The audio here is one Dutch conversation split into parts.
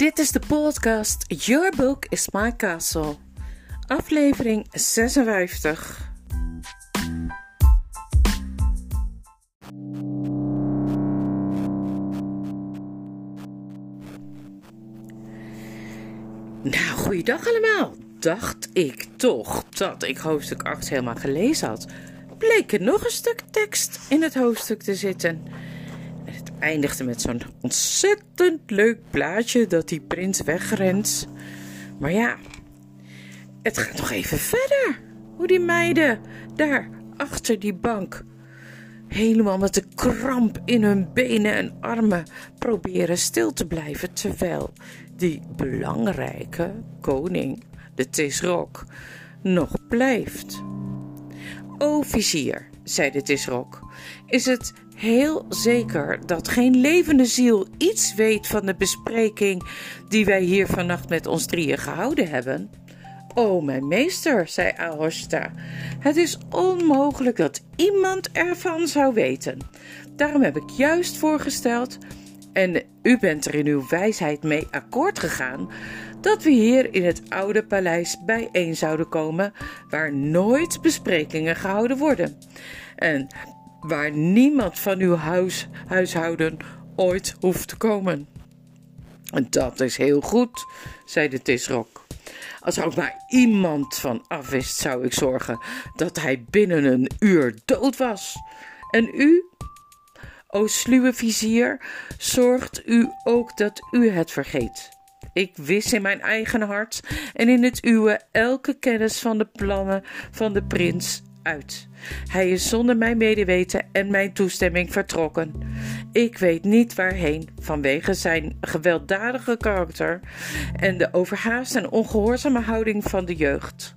Dit is de podcast Your Book is My Castle, aflevering 56. Nou, goeiedag allemaal. Dacht ik toch dat ik hoofdstuk 8 helemaal gelezen had. Bleek er nog een stuk tekst in het hoofdstuk te zitten. Eindigde met zo'n ontzettend leuk plaatje dat die prins wegrent. Maar ja, het gaat nog even verder. Hoe die meiden daar achter die bank helemaal met de kramp in hun benen en armen proberen stil te blijven terwijl die belangrijke koning, de Tisrok, nog blijft. O vizier, zei de Tisrok, is het heel zeker dat geen levende ziel iets weet van de bespreking die wij hier vannacht met ons drieën gehouden hebben? O, mijn meester, zei Ahosta, het is onmogelijk dat iemand ervan zou weten. Daarom heb ik juist voorgesteld, en u bent er in uw wijsheid mee akkoord gegaan, dat we hier in het oude paleis bijeen zouden komen, waar nooit besprekingen gehouden worden. En waar niemand van uw huis, huishouden ooit hoeft te komen. En dat is heel goed, zei de Tisrok. Als er ook maar iemand van afwist, zou ik zorgen dat hij binnen een uur dood was. En u, o sluwe vizier, zorgt u ook dat u het vergeet. Ik wist in mijn eigen hart en in het uwe elke kennis van de plannen van de prins Hij is zonder mijn medeweten en mijn toestemming vertrokken. Ik weet niet waarheen, vanwege zijn gewelddadige karakter en de overhaast en ongehoorzame houding van de jeugd.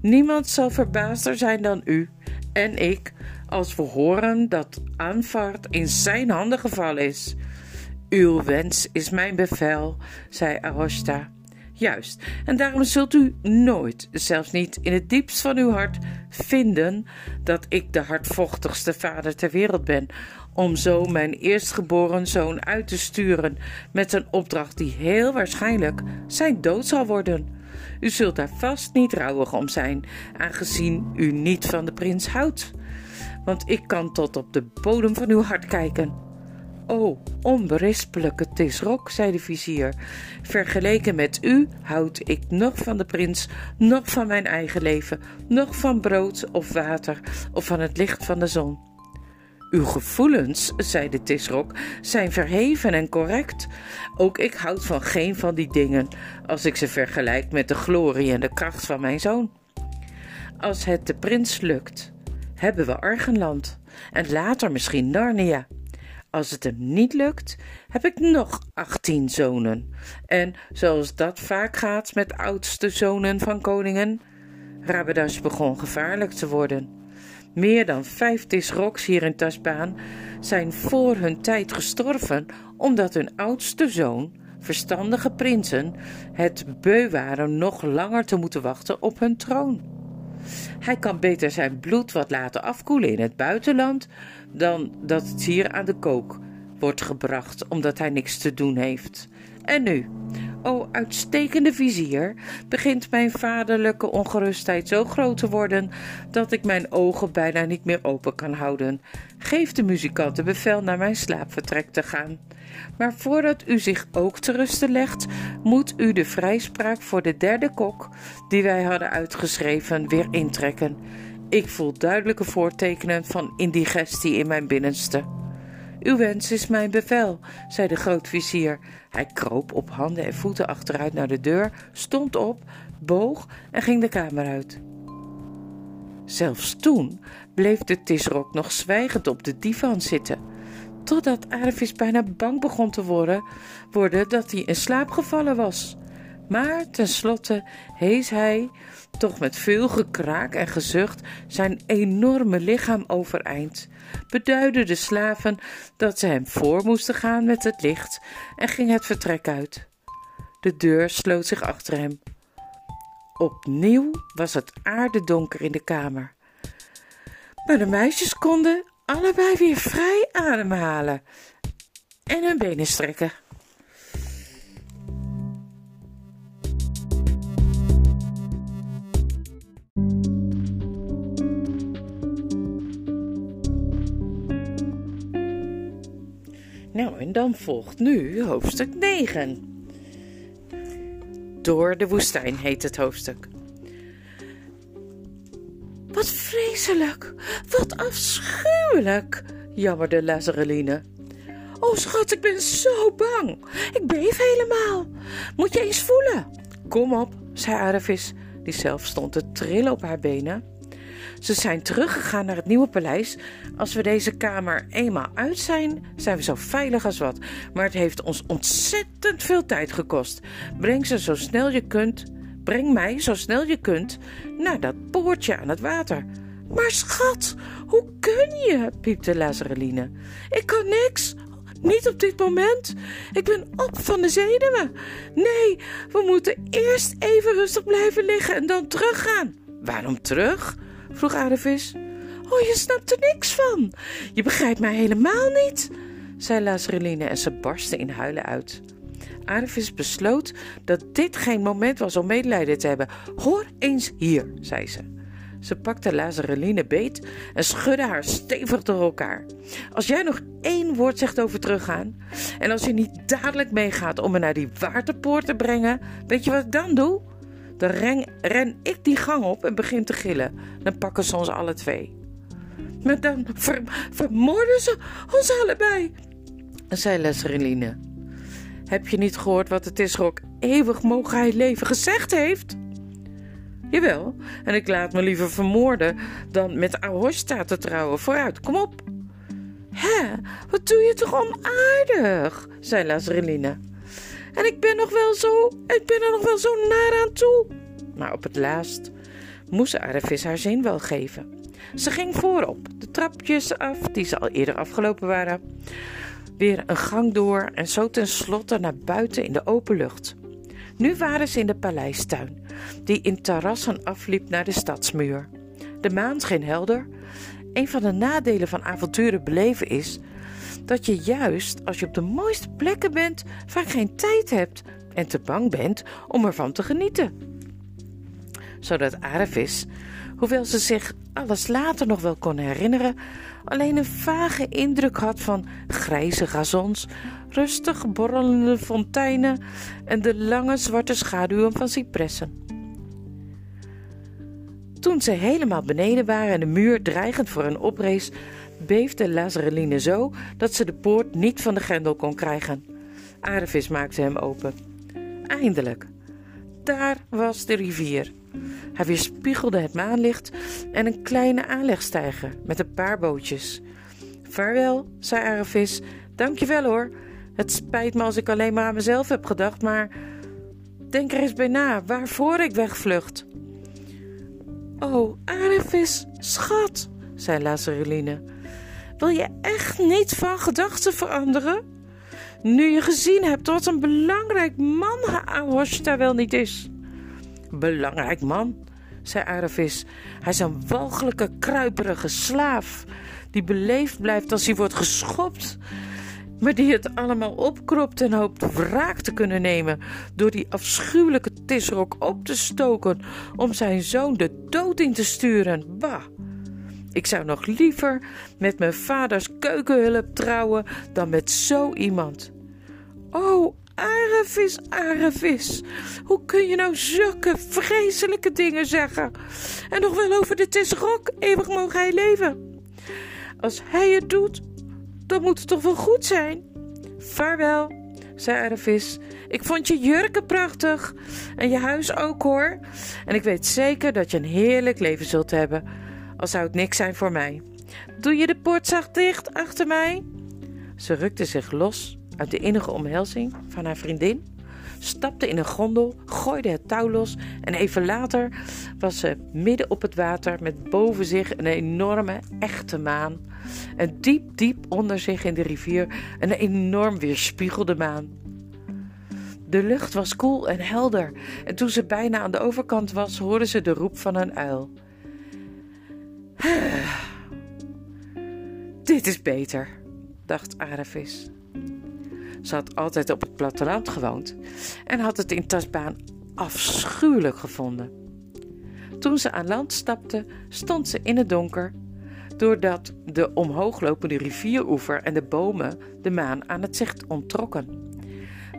Niemand zal verbaasder zijn dan u en ik als we horen dat aanvaart in zijn handen gevallen is. Uw wens is mijn bevel, zei Arosta. Juist, en daarom zult u nooit, zelfs niet in het diepst van uw hart, vinden dat ik de hardvochtigste vader ter wereld ben, om zo mijn eerstgeboren zoon uit te sturen met een opdracht die heel waarschijnlijk zijn dood zal worden. U zult daar vast niet rouwig om zijn, aangezien u niet van de prins houdt. Want ik kan tot op de bodem van uw hart kijken O, onberispelijke Tisrok, zei de vizier, vergeleken met u houd ik nog van de prins, nog van mijn eigen leven, nog van brood of water of van het licht van de zon. Uw gevoelens, zei de Tisrok, zijn verheven en correct. Ook ik houd van geen van die dingen, als ik ze vergelijk met de glorie en de kracht van mijn zoon. Als het de prins lukt, hebben we Argenland en later misschien Narnia. Als het hem niet lukt, heb ik nog achttien zonen. En zoals dat vaak gaat met oudste zonen van koningen, Rabedas begon gevaarlijk te worden. Meer dan vijf Tisroks hier in Tasbaan zijn voor hun tijd gestorven omdat hun oudste zoon, verstandige prinsen, het beu waren nog langer te moeten wachten op hun troon. Hij kan beter zijn bloed wat laten afkoelen in het buitenland dan dat het hier aan de kook wordt gebracht omdat hij niks te doen heeft. En nu, o uitstekende vizier, begint mijn vaderlijke ongerustheid zo groot te worden dat ik mijn ogen bijna niet meer open kan houden. Geef de muzikant bevel naar mijn slaapvertrek te gaan. Maar voordat u zich ook te rusten legt, moet u de vrijspraak voor de derde kok, die wij hadden uitgeschreven, weer intrekken. Ik voel duidelijke voortekenen van indigestie in mijn binnenste. Uw wens is mijn bevel, zei de grootvizier. Hij kroop op handen en voeten achteruit naar de deur, stond op, boog en ging de kamer uit. Zelfs toen bleef de tisrok nog zwijgend op de divan zitten, totdat Arvis bijna bang begon te worden, worden dat hij in slaap gevallen was. Maar tenslotte hees hij, toch met veel gekraak en gezucht, zijn enorme lichaam overeind, beduidde de slaven dat ze hem voor moesten gaan met het licht en ging het vertrek uit. De deur sloot zich achter hem. Opnieuw was het aardedonker in de kamer. Maar de meisjes konden allebei weer vrij ademhalen en hun benen strekken. Nou, en dan volgt nu hoofdstuk 9. Door de woestijn heet het hoofdstuk. Wat vreselijk, wat afschuwelijk, jammerde Lazareline. Oh schat, ik ben zo bang. Ik beef helemaal. Moet je eens voelen. Kom op, zei Aravis, die zelf stond te trillen op haar benen. Ze zijn teruggegaan naar het nieuwe paleis. Als we deze kamer eenmaal uit zijn, zijn we zo veilig als wat. Maar het heeft ons ontzettend veel tijd gekost. Breng ze zo snel je kunt. Breng mij zo snel je kunt naar dat poortje aan het water. Maar schat, hoe kun je? piepte Lazareline. Ik kan niks. Niet op dit moment. Ik ben op van de zenuwen. Nee, we moeten eerst even rustig blijven liggen en dan teruggaan. Waarom terug? Vroeg Adevis. Oh, je snapt er niks van. Je begrijpt mij helemaal niet, zei Lazareline en ze barstte in huilen uit. Adevis besloot dat dit geen moment was om medelijden te hebben. Hoor eens hier, zei ze. Ze pakte Lazareline beet en schudde haar stevig door elkaar. Als jij nog één woord zegt over teruggaan, en als je niet dadelijk meegaat om me naar die waterpoort te brengen, weet je wat ik dan doe? Dan ren, ren ik die gang op en begin te gillen. Dan pakken ze ons alle twee. Maar dan ver, vermoorden ze ons allebei, zei Lazareline. Heb je niet gehoord wat het is ook eeuwig mogen hij leven gezegd heeft? Jawel, en ik laat me liever vermoorden dan met Ahoshta te trouwen. Vooruit, kom op. Hè, wat doe je toch onaardig, zei Lazareline. En ik ben nog wel zo, ik ben er nog wel zo naar aan toe. Maar op het laatst moest Aravis haar zin wel geven. Ze ging voorop, de trapjes af die ze al eerder afgelopen waren. Weer een gang door en zo tenslotte naar buiten in de open lucht. Nu waren ze in de paleistuin, die in terrassen afliep naar de stadsmuur. De maan scheen helder. Een van de nadelen van avonturen beleven is dat je juist als je op de mooiste plekken bent, vaak geen tijd hebt en te bang bent om ervan te genieten. Zodat Aravis, hoewel ze zich alles later nog wel kon herinneren, alleen een vage indruk had van grijze gazons, rustig borrelende fonteinen en de lange zwarte schaduwen van cipressen. Toen ze helemaal beneden waren en de muur dreigend voor hen oprees, beefde Lazareline zo dat ze de poort niet van de grendel kon krijgen. Arevis maakte hem open. Eindelijk. Daar was de rivier. Hij weerspiegelde het maanlicht en een kleine aanlegstijger met een paar bootjes. Vaarwel, zei Arevis. Dankjewel hoor. Het spijt me als ik alleen maar aan mezelf heb gedacht, maar denk er eens bij na waarvoor ik wegvlucht. Oh, Arevis, schat, zei Lazareline. Wil je echt niet van gedachten veranderen? Nu je gezien hebt wat een belangrijk man Aoshta wel niet is. Belangrijk man, zei Aravis. Hij is een walgelijke, kruiperige slaaf die beleefd blijft als hij wordt geschopt. Maar die het allemaal opkropt en hoopt wraak te kunnen nemen door die afschuwelijke tisrok op te stoken om zijn zoon de dood in te sturen. Bah! Ik zou nog liever met mijn vaders keukenhulp trouwen dan met zo iemand. Oh, Arevis, Arevis, hoe kun je nou zulke vreselijke dingen zeggen? En nog wel over de Tisrok, eeuwig mogen hij leven. Als hij het doet, dan moet het toch wel goed zijn? Vaarwel, zei Arevis. Ik vond je jurken prachtig en je huis ook hoor. En ik weet zeker dat je een heerlijk leven zult hebben al zou het niks zijn voor mij. Doe je de poort zacht dicht achter mij? Ze rukte zich los uit de innige omhelzing van haar vriendin, stapte in een gondel, gooide het touw los en even later was ze midden op het water met boven zich een enorme, echte maan. En diep, diep onder zich in de rivier een enorm weerspiegelde maan. De lucht was koel en helder en toen ze bijna aan de overkant was, hoorde ze de roep van een uil. Dit is beter, dacht Aravis. Ze had altijd op het platteland gewoond en had het in Tasbaan afschuwelijk gevonden. Toen ze aan land stapte, stond ze in het donker. doordat de omhooglopende rivieroever en de bomen de maan aan het zicht onttrokken.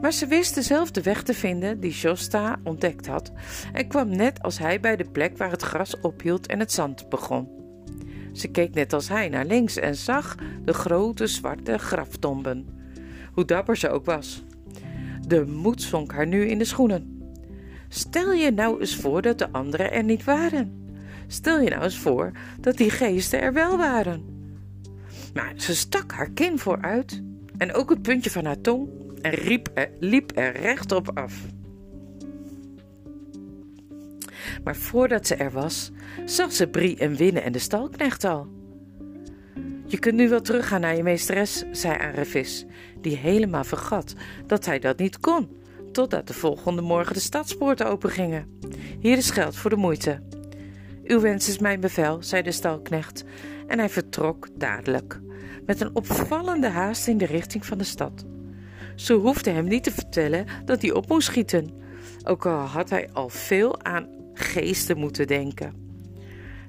Maar ze wist dezelfde weg te vinden die Shosta ontdekt had en kwam net als hij bij de plek waar het gras ophield en het zand begon. Ze keek net als hij naar links en zag de grote zwarte graftomben. Hoe dapper ze ook was. De moed zonk haar nu in de schoenen. Stel je nou eens voor dat de anderen er niet waren. Stel je nou eens voor dat die geesten er wel waren. Maar ze stak haar kin vooruit en ook het puntje van haar tong en riep er, liep er rechtop af. Maar voordat ze er was, zag ze Brie en Winnen en de stalknecht al. Je kunt nu wel teruggaan naar je meesteres, zei Aravis, die helemaal vergat dat hij dat niet kon, totdat de volgende morgen de stadspoorten opengingen. Hier is geld voor de moeite. Uw wens is mijn bevel, zei de stalknecht, en hij vertrok dadelijk, met een opvallende haast in de richting van de stad. Ze hoefde hem niet te vertellen dat hij op moest schieten, ook al had hij al veel aan geesten moeten denken.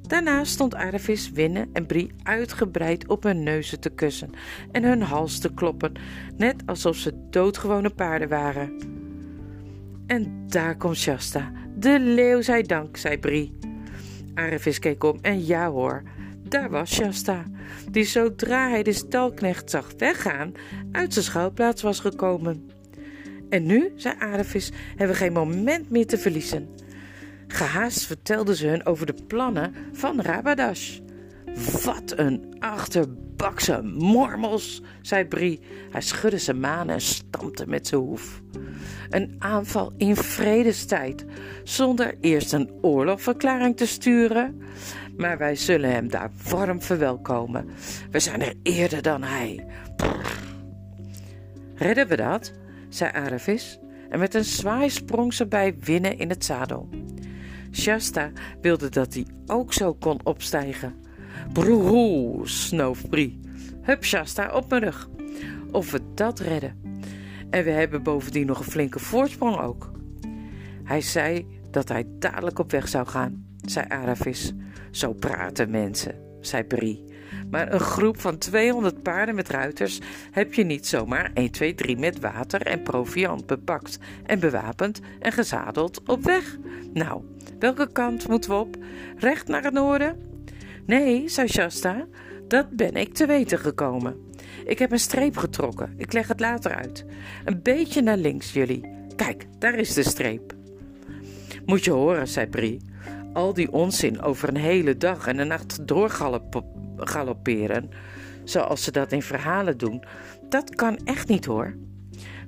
Daarna stond Aravis, Winne en Brie uitgebreid op hun neuzen te kussen en hun hals te kloppen, net alsof ze doodgewone paarden waren. En daar komt Shasta. De leeuw zij dank, zei Brie. Aravis keek om en ja hoor, daar was Shasta, die zodra hij de stalknecht zag weggaan, uit zijn schuilplaats was gekomen. En nu, zei Aravis, hebben we geen moment meer te verliezen. Gehaast vertelde ze hun over de plannen van Rabadash. Wat een achterbakse mormels, zei Brie. Hij schudde zijn manen en stampte met zijn hoef. Een aanval in vredestijd, zonder eerst een oorlogverklaring te sturen. Maar wij zullen hem daar warm verwelkomen. We zijn er eerder dan hij. Redden we dat? zei Aravis. En met een zwaai sprong ze bij Winnen in het zadel. Shasta wilde dat hij ook zo kon opstijgen. Broehoe, snoof Brie. Hup, Shasta, op mijn rug. Of we dat redden. En we hebben bovendien nog een flinke voorsprong ook. Hij zei dat hij dadelijk op weg zou gaan, zei Aravis. Zo praten mensen, zei Brie. Maar een groep van 200 paarden met ruiters heb je niet zomaar 1, 2, 3 met water en proviand bepakt en bewapend en gezadeld op weg. Nou, welke kant moeten we op? Recht naar het noorden? Nee, zei Shasta, dat ben ik te weten gekomen. Ik heb een streep getrokken. Ik leg het later uit. Een beetje naar links, jullie. Kijk, daar is de streep. Moet je horen, zei Brie. Al die onzin over een hele dag en een nacht doorgalopperen, zoals ze dat in verhalen doen, dat kan echt niet hoor.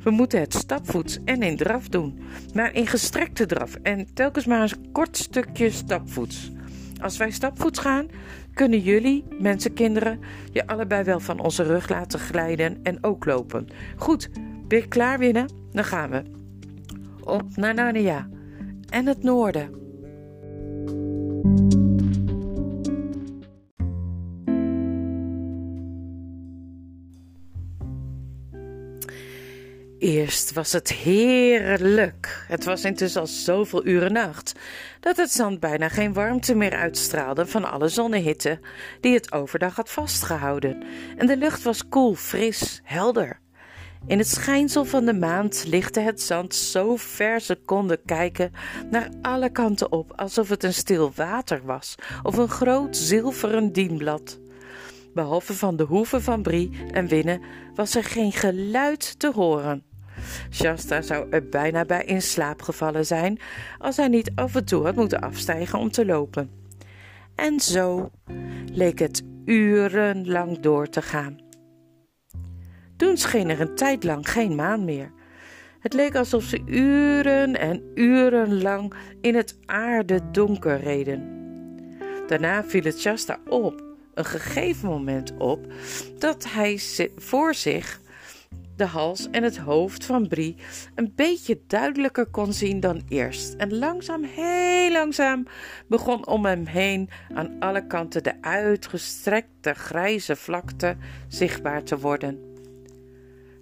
We moeten het stapvoets en in draf doen, maar in gestrekte draf en telkens maar een kort stukje stapvoets. Als wij stapvoets gaan, kunnen jullie, mensenkinderen, je allebei wel van onze rug laten glijden en ook lopen. Goed, ben je klaar winnen? Dan gaan we. Op naar Narnia en het noorden. Eerst was het heerlijk. Het was intussen al zoveel uren nacht dat het zand bijna geen warmte meer uitstraalde van alle zonnehitte die het overdag had vastgehouden. En de lucht was koel, fris, helder. In het schijnsel van de maand lichtte het zand zo ver ze konden kijken naar alle kanten op, alsof het een stil water was of een groot zilveren dienblad. Behalve van de hoeven van Brie en Winnen was er geen geluid te horen. Shasta zou er bijna bij in slaap gevallen zijn als hij niet af en toe had moeten afstijgen om te lopen. En zo leek het urenlang door te gaan. Toen scheen er een tijd lang geen maan meer. Het leek alsof ze uren en uren lang in het aarde donker reden. Daarna viel het Shasta op, een gegeven moment op, dat hij voor zich de hals en het hoofd van Brie een beetje duidelijker kon zien dan eerst. En langzaam, heel langzaam, begon om hem heen aan alle kanten de uitgestrekte grijze vlakte zichtbaar te worden.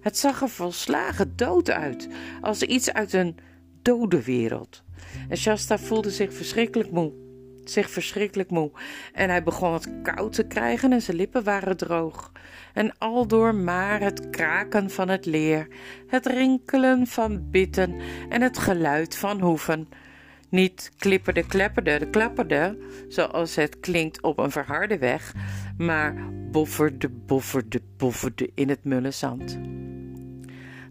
Het zag er volslagen dood uit, als iets uit een dode wereld. En Shasta voelde zich verschrikkelijk moe. zich verschrikkelijk moe en hij begon het koud te krijgen en zijn lippen waren droog. En aldoor maar het kraken van het leer, het rinkelen van bitten en het geluid van hoeven. Niet klipperde, klepperde, klapperde, zoals het klinkt op een verharde weg, maar bofferde, bofferde, bofferde in het mulle zand.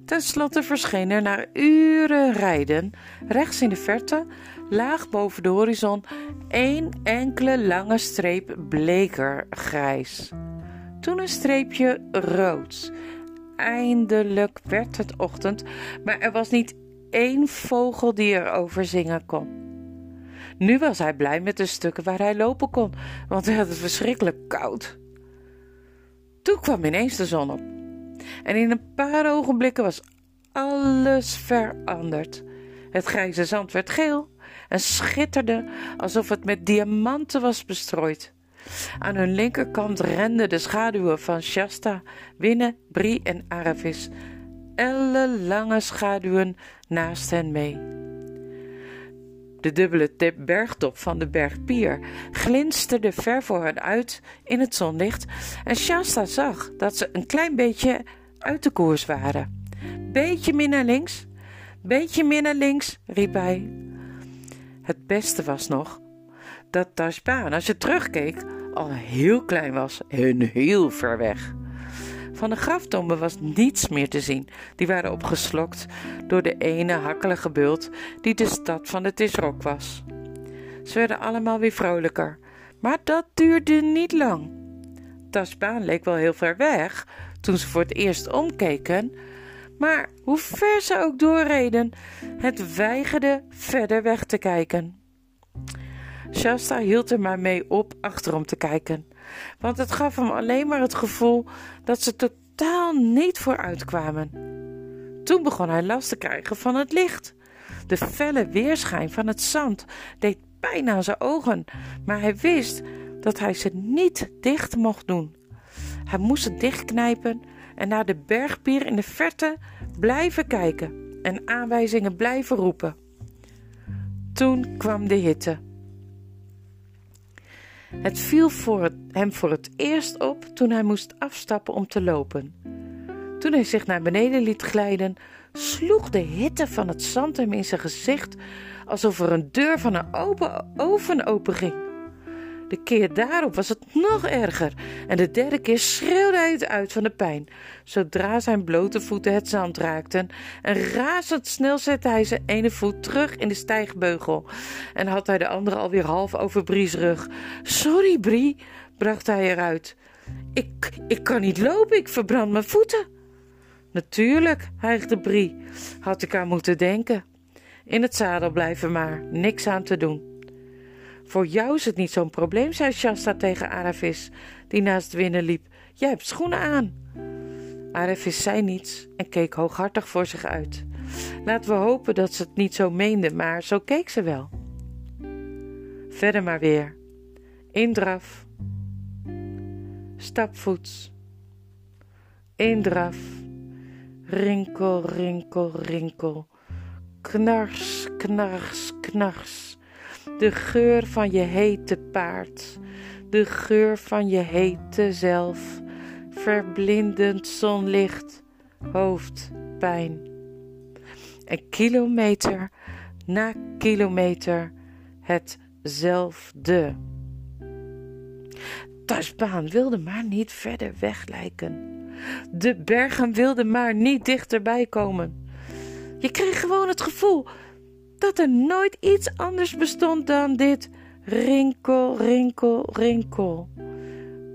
Ten slotte verscheen er na uren rijden, rechts in de verte, laag boven de horizon, één enkele lange streep bleker grijs. Toen een streepje rood. Eindelijk werd het ochtend, maar er was niet één vogel die erover zingen kon. Nu was hij blij met de stukken waar hij lopen kon, want hij had het verschrikkelijk koud. Toen kwam ineens de zon op. En in een paar ogenblikken was alles veranderd. Het grijze zand werd geel en schitterde alsof het met diamanten was bestrooid. Aan hun linkerkant renden de schaduwen van Shasta, Winne, Brie en Aravis, ellenlange schaduwen naast hen mee. De dubbele tip bergtop van de berg Pier glinsterde ver voor hen uit in het zonlicht en Shasta zag dat ze een klein beetje uit de koers waren. Beetje meer naar links, beetje meer naar links, riep hij. Het beste was nog dat Tashbaan, als je terugkeek, al heel klein was en heel ver weg. Van de graftomben was niets meer te zien. Die waren opgeslokt door de ene hakkelige bult die de stad van de Tisrok was. Ze werden allemaal weer vrolijker, maar dat duurde niet lang. Tasbaan leek wel heel ver weg toen ze voor het eerst omkeken, maar hoe ver ze ook doorreden, het weigerde verder weg te kijken. Shasta hield er maar mee op achterom te kijken, want het gaf hem alleen maar het gevoel dat ze totaal niet vooruit kwamen. Toen begon hij last te krijgen van het licht. De felle weerschijn van het zand deed pijn aan zijn ogen, maar hij wist dat hij ze niet dicht mocht doen. Hij moest ze dichtknijpen en naar de bergpier in de verte blijven kijken en aanwijzingen blijven roepen. Toen kwam de hitte. Het viel voor hem voor het eerst op toen hij moest afstappen om te lopen. Toen hij zich naar beneden liet glijden, sloeg de hitte van het zand hem in zijn gezicht alsof er een deur van een open oven openging. De keer daarop was het nog erger en de derde keer schreeuwde hij het uit van de pijn, zodra zijn blote voeten het zand raakten. En razendsnel zette hij zijn ene voet terug in de stijgbeugel en had hij de andere alweer half over Brie's rug. Sorry, Brie, bracht hij eruit. Ik, ik kan niet lopen, ik verbrand mijn voeten. Natuurlijk, hijgde Brie, had ik aan moeten denken. In het zadel blijven maar, niks aan te doen. Voor jou is het niet zo'n probleem, zei Shasta tegen Aravis, die naast Winnen liep. Jij hebt schoenen aan. Aravis zei niets en keek hooghartig voor zich uit. Laten we hopen dat ze het niet zo meende, maar zo keek ze wel. Verder maar weer. Indraf. Stapvoets. Indraf. Rinkel, rinkel, rinkel. Knars, knars, knars de geur van je hete paard, de geur van je hete zelf, verblindend zonlicht, hoofdpijn. En kilometer na kilometer hetzelfde. Tasbaan wilde maar niet verder weg lijken. De bergen wilden maar niet dichterbij komen. Je kreeg gewoon het gevoel dat er nooit iets anders bestond dan dit rinkel, rinkel, rinkel.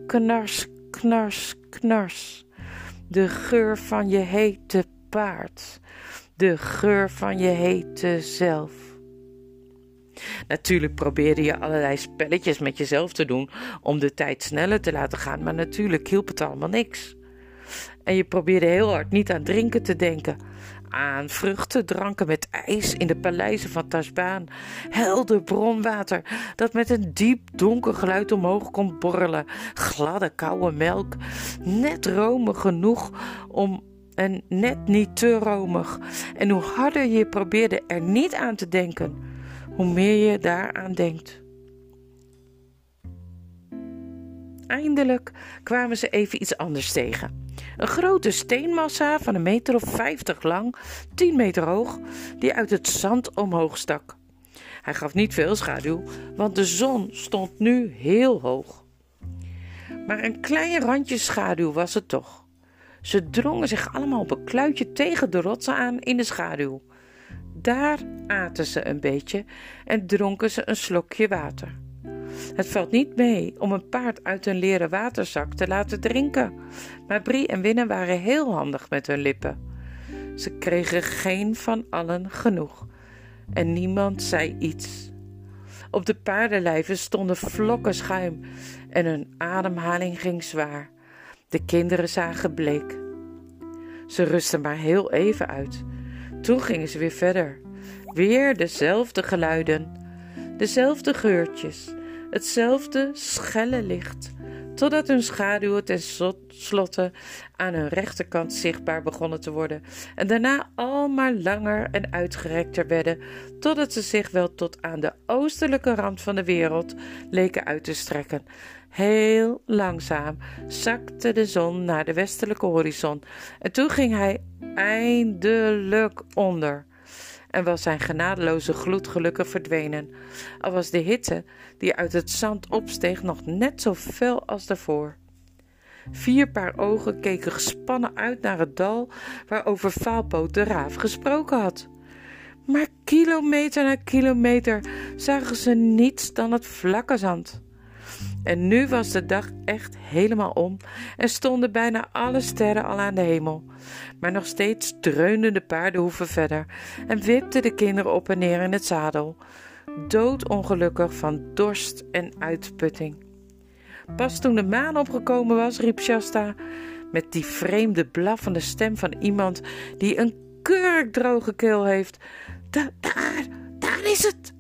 Knars, knars, knars. De geur van je hete paard. De geur van je hete zelf. Natuurlijk probeerde je allerlei spelletjes met jezelf te doen om de tijd sneller te laten gaan, maar natuurlijk hielp het allemaal niks. En je probeerde heel hard niet aan drinken te denken, aan vruchten, dranken met ijs in de paleizen van Tasbaan, helder bronwater dat met een diep donker geluid omhoog kon borrelen, gladde koude melk, net romig genoeg om en net niet te romig. En hoe harder je probeerde er niet aan te denken, hoe meer je daaraan denkt. eindelijk kwamen ze even iets anders tegen. Een grote steenmassa van een meter of vijftig lang, tien meter hoog, die uit het zand omhoog stak. Hij gaf niet veel schaduw, want de zon stond nu heel hoog. Maar een klein randje schaduw was het toch. Ze drongen zich allemaal op een kluitje tegen de rotsen aan in de schaduw. Daar aten ze een beetje en dronken ze een slokje water. Het valt niet mee om een paard uit een leren waterzak te laten drinken, maar Brie en Winnen waren heel handig met hun lippen. Ze kregen geen van allen genoeg en niemand zei iets. Op de paardenlijven stonden vlokken schuim en hun ademhaling ging zwaar. De kinderen zagen bleek. Ze rustten maar heel even uit. Toen gingen ze weer verder. Weer dezelfde geluiden, dezelfde geurtjes, hetzelfde schelle licht, totdat hun schaduwen ten slotte aan hun rechterkant zichtbaar begonnen te worden en daarna al maar langer en uitgerekter werden, totdat ze zich wel tot aan de oostelijke rand van de wereld leken uit te strekken. Heel langzaam zakte de zon naar de westelijke horizon en toen ging hij eindelijk onder en was zijn genadeloze gloed gelukkig verdwenen, al was de hitte die uit het zand opsteeg nog net zo fel als daarvoor. Vier paar ogen keken gespannen uit naar het dal waarover Faalpoot de raaf gesproken had. Maar kilometer na kilometer zagen ze niets dan het vlakke zand. En nu was de dag echt helemaal om en stonden bijna alle sterren al aan de hemel. Maar nog steeds dreunden de paardenhoeven verder en wipten de kinderen op en neer in het zadel, doodongelukkig van dorst en uitputting. Pas toen de maan opgekomen was, riep Shasta met die vreemde blaffende stem van iemand die een kurkdroge keel heeft: Daar, daar is het!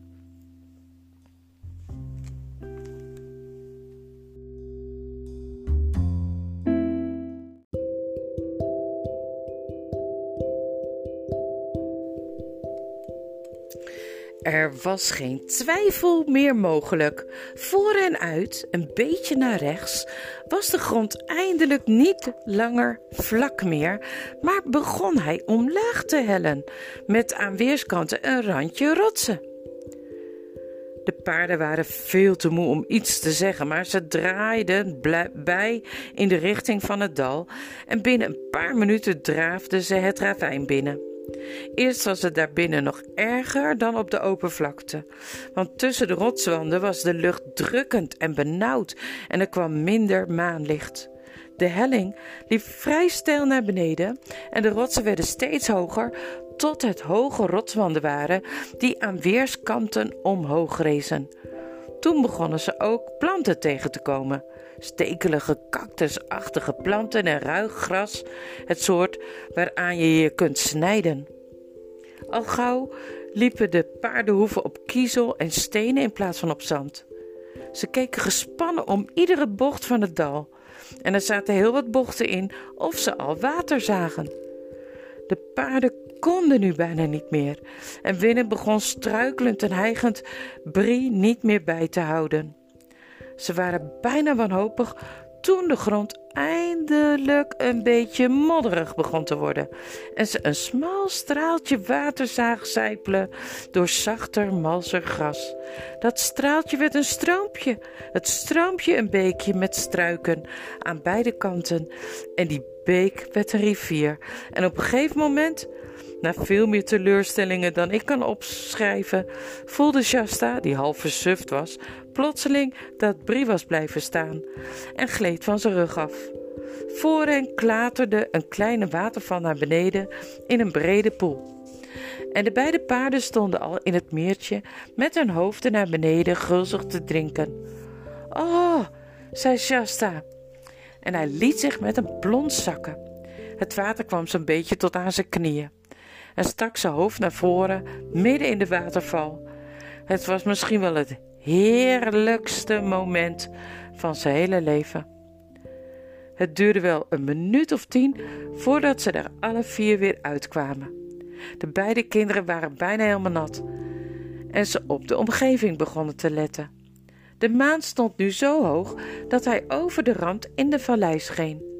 Er was geen twijfel meer mogelijk. Voor en uit, een beetje naar rechts, was de grond eindelijk niet langer vlak meer, maar begon hij omlaag te hellen, met aan weerskanten een randje rotsen. De paarden waren veel te moe om iets te zeggen, maar ze draaiden bij in de richting van het dal en binnen een paar minuten draafden ze het ravijn binnen. Eerst was het daarbinnen nog erger dan op de open vlakte, want tussen de rotswanden was de lucht drukkend en benauwd en er kwam minder maanlicht. De helling liep vrij steil naar beneden en de rotsen werden steeds hoger tot het hoge rotswanden waren die aan weerskanten omhoog rezen. Toen begonnen ze ook planten tegen te komen. Stekelige cactusachtige planten en ruig gras, het soort waaraan je je kunt snijden. Al gauw liepen de paardenhoeven op kiezel en stenen in plaats van op zand. Ze keken gespannen om iedere bocht van het dal. En er zaten heel wat bochten in of ze al water zagen. De paarden konden nu bijna niet meer en Winnen begon struikelend en hijgend Brie niet meer bij te houden. Ze waren bijna wanhopig toen de grond eindelijk een beetje modderig begon te worden en ze een smal straaltje water zagen zijpelen door zachter, malser gras. Dat straaltje werd een stroompje, het stroompje een beekje met struiken aan beide kanten en die beek werd een rivier. En op een gegeven moment na veel meer teleurstellingen dan ik kan opschrijven, voelde Shasta, die half versuft was, plotseling dat Brie was blijven staan en gleed van zijn rug af. Voor hen klaterde een kleine waterval naar beneden in een brede poel. En de beide paarden stonden al in het meertje met hun hoofden naar beneden gulzig te drinken. Oh, zei Shasta. En hij liet zich met een plons zakken. Het water kwam zo'n beetje tot aan zijn knieën en stak zijn hoofd naar voren midden in de waterval. Het was misschien wel het heerlijkste moment van zijn hele leven. Het duurde wel een minuut of tien voordat ze er alle vier weer uitkwamen. De beide kinderen waren bijna helemaal nat en ze op de omgeving begonnen te letten. De maan stond nu zo hoog dat hij over de rand in de vallei scheen.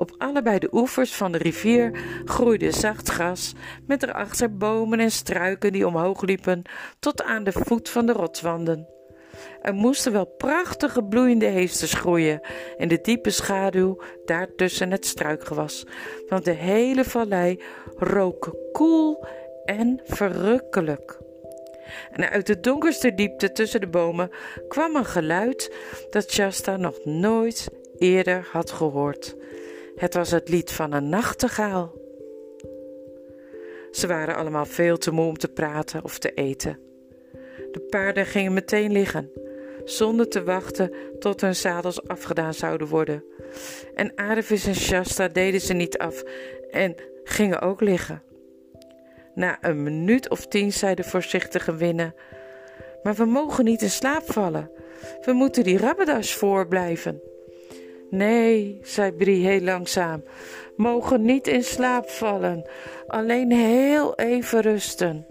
Op allebei de oevers van de rivier groeide zacht gras, met erachter bomen en struiken die omhoog liepen tot aan de voet van de rotswanden. Er moesten wel prachtige bloeiende heesters groeien in de diepe schaduw daar tussen het struikgewas, want de hele vallei rook koel en verrukkelijk. En uit de donkerste diepte tussen de bomen kwam een geluid dat Shasta nog nooit eerder had gehoord. Het was het lied van een nachtegaal. Ze waren allemaal veel te moe om te praten of te eten. De paarden gingen meteen liggen, zonder te wachten tot hun zadels afgedaan zouden worden. En Arevis en Shasta deden ze niet af en gingen ook liggen. Na een minuut of tien zei de voorzichtige winne: Maar we mogen niet in slaap vallen. We moeten die rabbedas voorblijven. Nee, zei Brie heel langzaam, mogen niet in slaap vallen, alleen heel even rusten.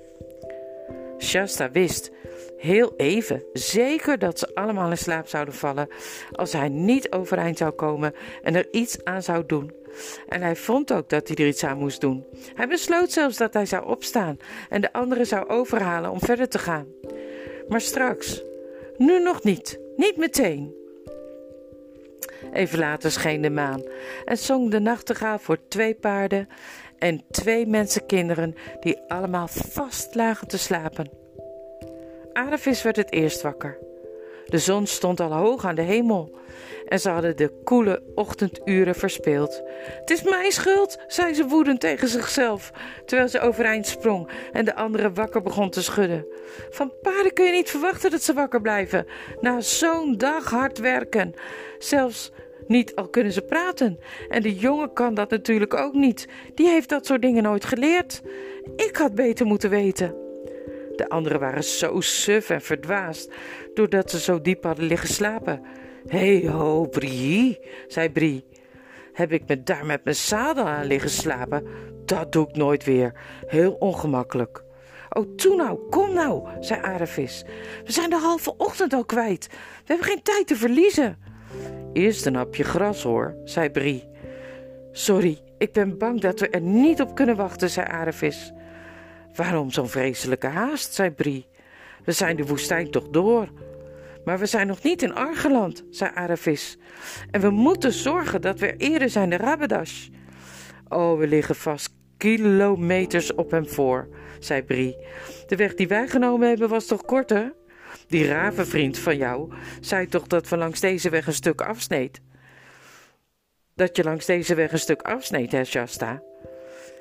Shasta wist heel even zeker dat ze allemaal in slaap zouden vallen als hij niet overeind zou komen en er iets aan zou doen. En hij vond ook dat hij er iets aan moest doen. Hij besloot zelfs dat hij zou opstaan en de anderen zou overhalen om verder te gaan. Maar straks, nu nog niet, niet meteen. Even later scheen de maan en zong de nachtegaal voor twee paarden en twee mensenkinderen die allemaal vast lagen te slapen. Aardevis werd het eerst wakker. De zon stond al hoog aan de hemel en ze hadden de koele ochtenduren verspeeld. Het is mijn schuld, zei ze woedend tegen zichzelf, terwijl ze overeind sprong en de andere wakker begon te schudden. Van paarden kun je niet verwachten dat ze wakker blijven na zo'n dag hard werken. Zelfs niet al kunnen ze praten. En de jongen kan dat natuurlijk ook niet. Die heeft dat soort dingen nooit geleerd. Ik had beter moeten weten. De anderen waren zo suf en verdwaasd doordat ze zo diep hadden liggen slapen. Hé hey ho, Brie, zei Brie. Heb ik me daar met mijn zadel aan liggen slapen? Dat doe ik nooit weer. Heel ongemakkelijk. Oh, toe nou, kom nou, zei Arevis. We zijn de halve ochtend al kwijt. We hebben geen tijd te verliezen. Eerst een hapje gras hoor, zei Brie. Sorry, ik ben bang dat we er niet op kunnen wachten, zei Arevis. Waarom zo'n vreselijke haast, zei Brie. We zijn de woestijn toch door. Maar we zijn nog niet in Argeland, zei Aravis. En we moeten zorgen dat we eerder zijn de Rabbadash. Oh, we liggen vast kilometers op hem voor, zei Brie. De weg die wij genomen hebben was toch korter? Die ravenvriend van jou zei toch dat we langs deze weg een stuk afsneed? Dat je langs deze weg een stuk afsneed, hè, Shasta?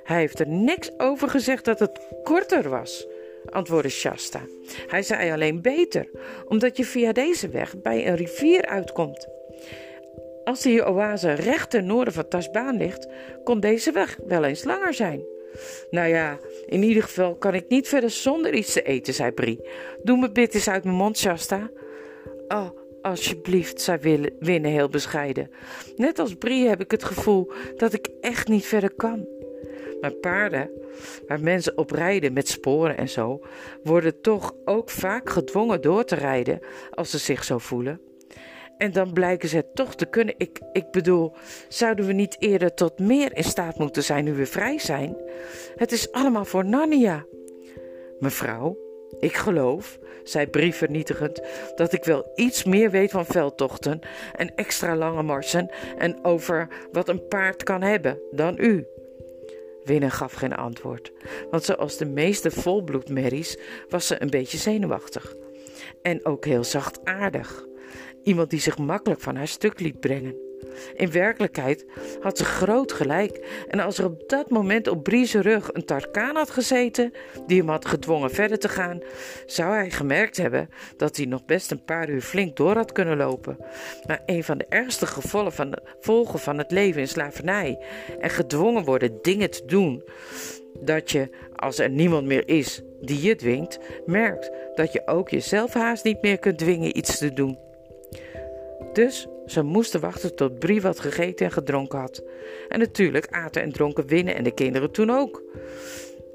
Hij heeft er niks over gezegd dat het korter was antwoordde Shasta. Hij zei alleen beter, omdat je via deze weg bij een rivier uitkomt. Als die oase recht ten noorden van Tasbaan ligt, kon deze weg wel eens langer zijn. Nou ja, in ieder geval kan ik niet verder zonder iets te eten, zei Brie. Doe me bit eens uit mijn mond, Shasta. Oh, alsjeblieft, zei Winne heel bescheiden. Net als Brie heb ik het gevoel dat ik echt niet verder kan. Maar paarden, waar mensen op rijden met sporen en zo, worden toch ook vaak gedwongen door te rijden als ze zich zo voelen. En dan blijken ze toch te kunnen. Ik, ik bedoel, zouden we niet eerder tot meer in staat moeten zijn nu we vrij zijn? Het is allemaal voor Narnia. Mevrouw, ik geloof, zei Brie vernietigend, dat ik wel iets meer weet van veldtochten en extra lange marsen en over wat een paard kan hebben dan u. Winnen gaf geen antwoord, want zoals de meeste volbloedmerries was ze een beetje zenuwachtig. En ook heel zachtaardig. Iemand die zich makkelijk van haar stuk liet brengen. In werkelijkheid had ze groot gelijk. En als er op dat moment op Brie's rug een Tarkaan had gezeten, die hem had gedwongen verder te gaan, zou hij gemerkt hebben dat hij nog best een paar uur flink door had kunnen lopen. Maar een van de ergste gevolgen van, volgen van het leven in slavernij en gedwongen worden dingen te doen, dat je, als er niemand meer is die je dwingt, merkt dat je ook jezelf haast niet meer kunt dwingen iets te doen. Dus ze moesten wachten tot Brie wat gegeten en gedronken had. En natuurlijk aten en dronken Winnen en de kinderen toen ook.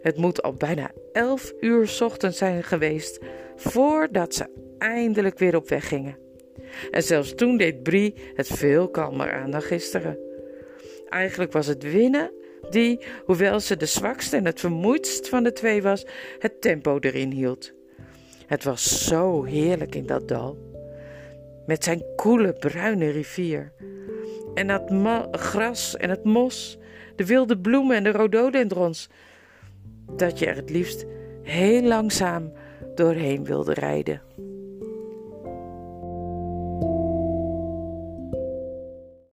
Het moet al bijna elf uur ochtends zijn geweest voordat ze eindelijk weer op weg gingen. En zelfs toen deed Brie het veel kalmer aan dan gisteren. Eigenlijk was het winnen die, hoewel ze de zwakste en het vermoeidst van de twee was, het tempo erin hield. Het was zo heerlijk in dat dal. Met zijn koele bruine rivier. En dat gras en het mos, de wilde bloemen en de rhododendrons. Dat je er het liefst heel langzaam doorheen wilde rijden.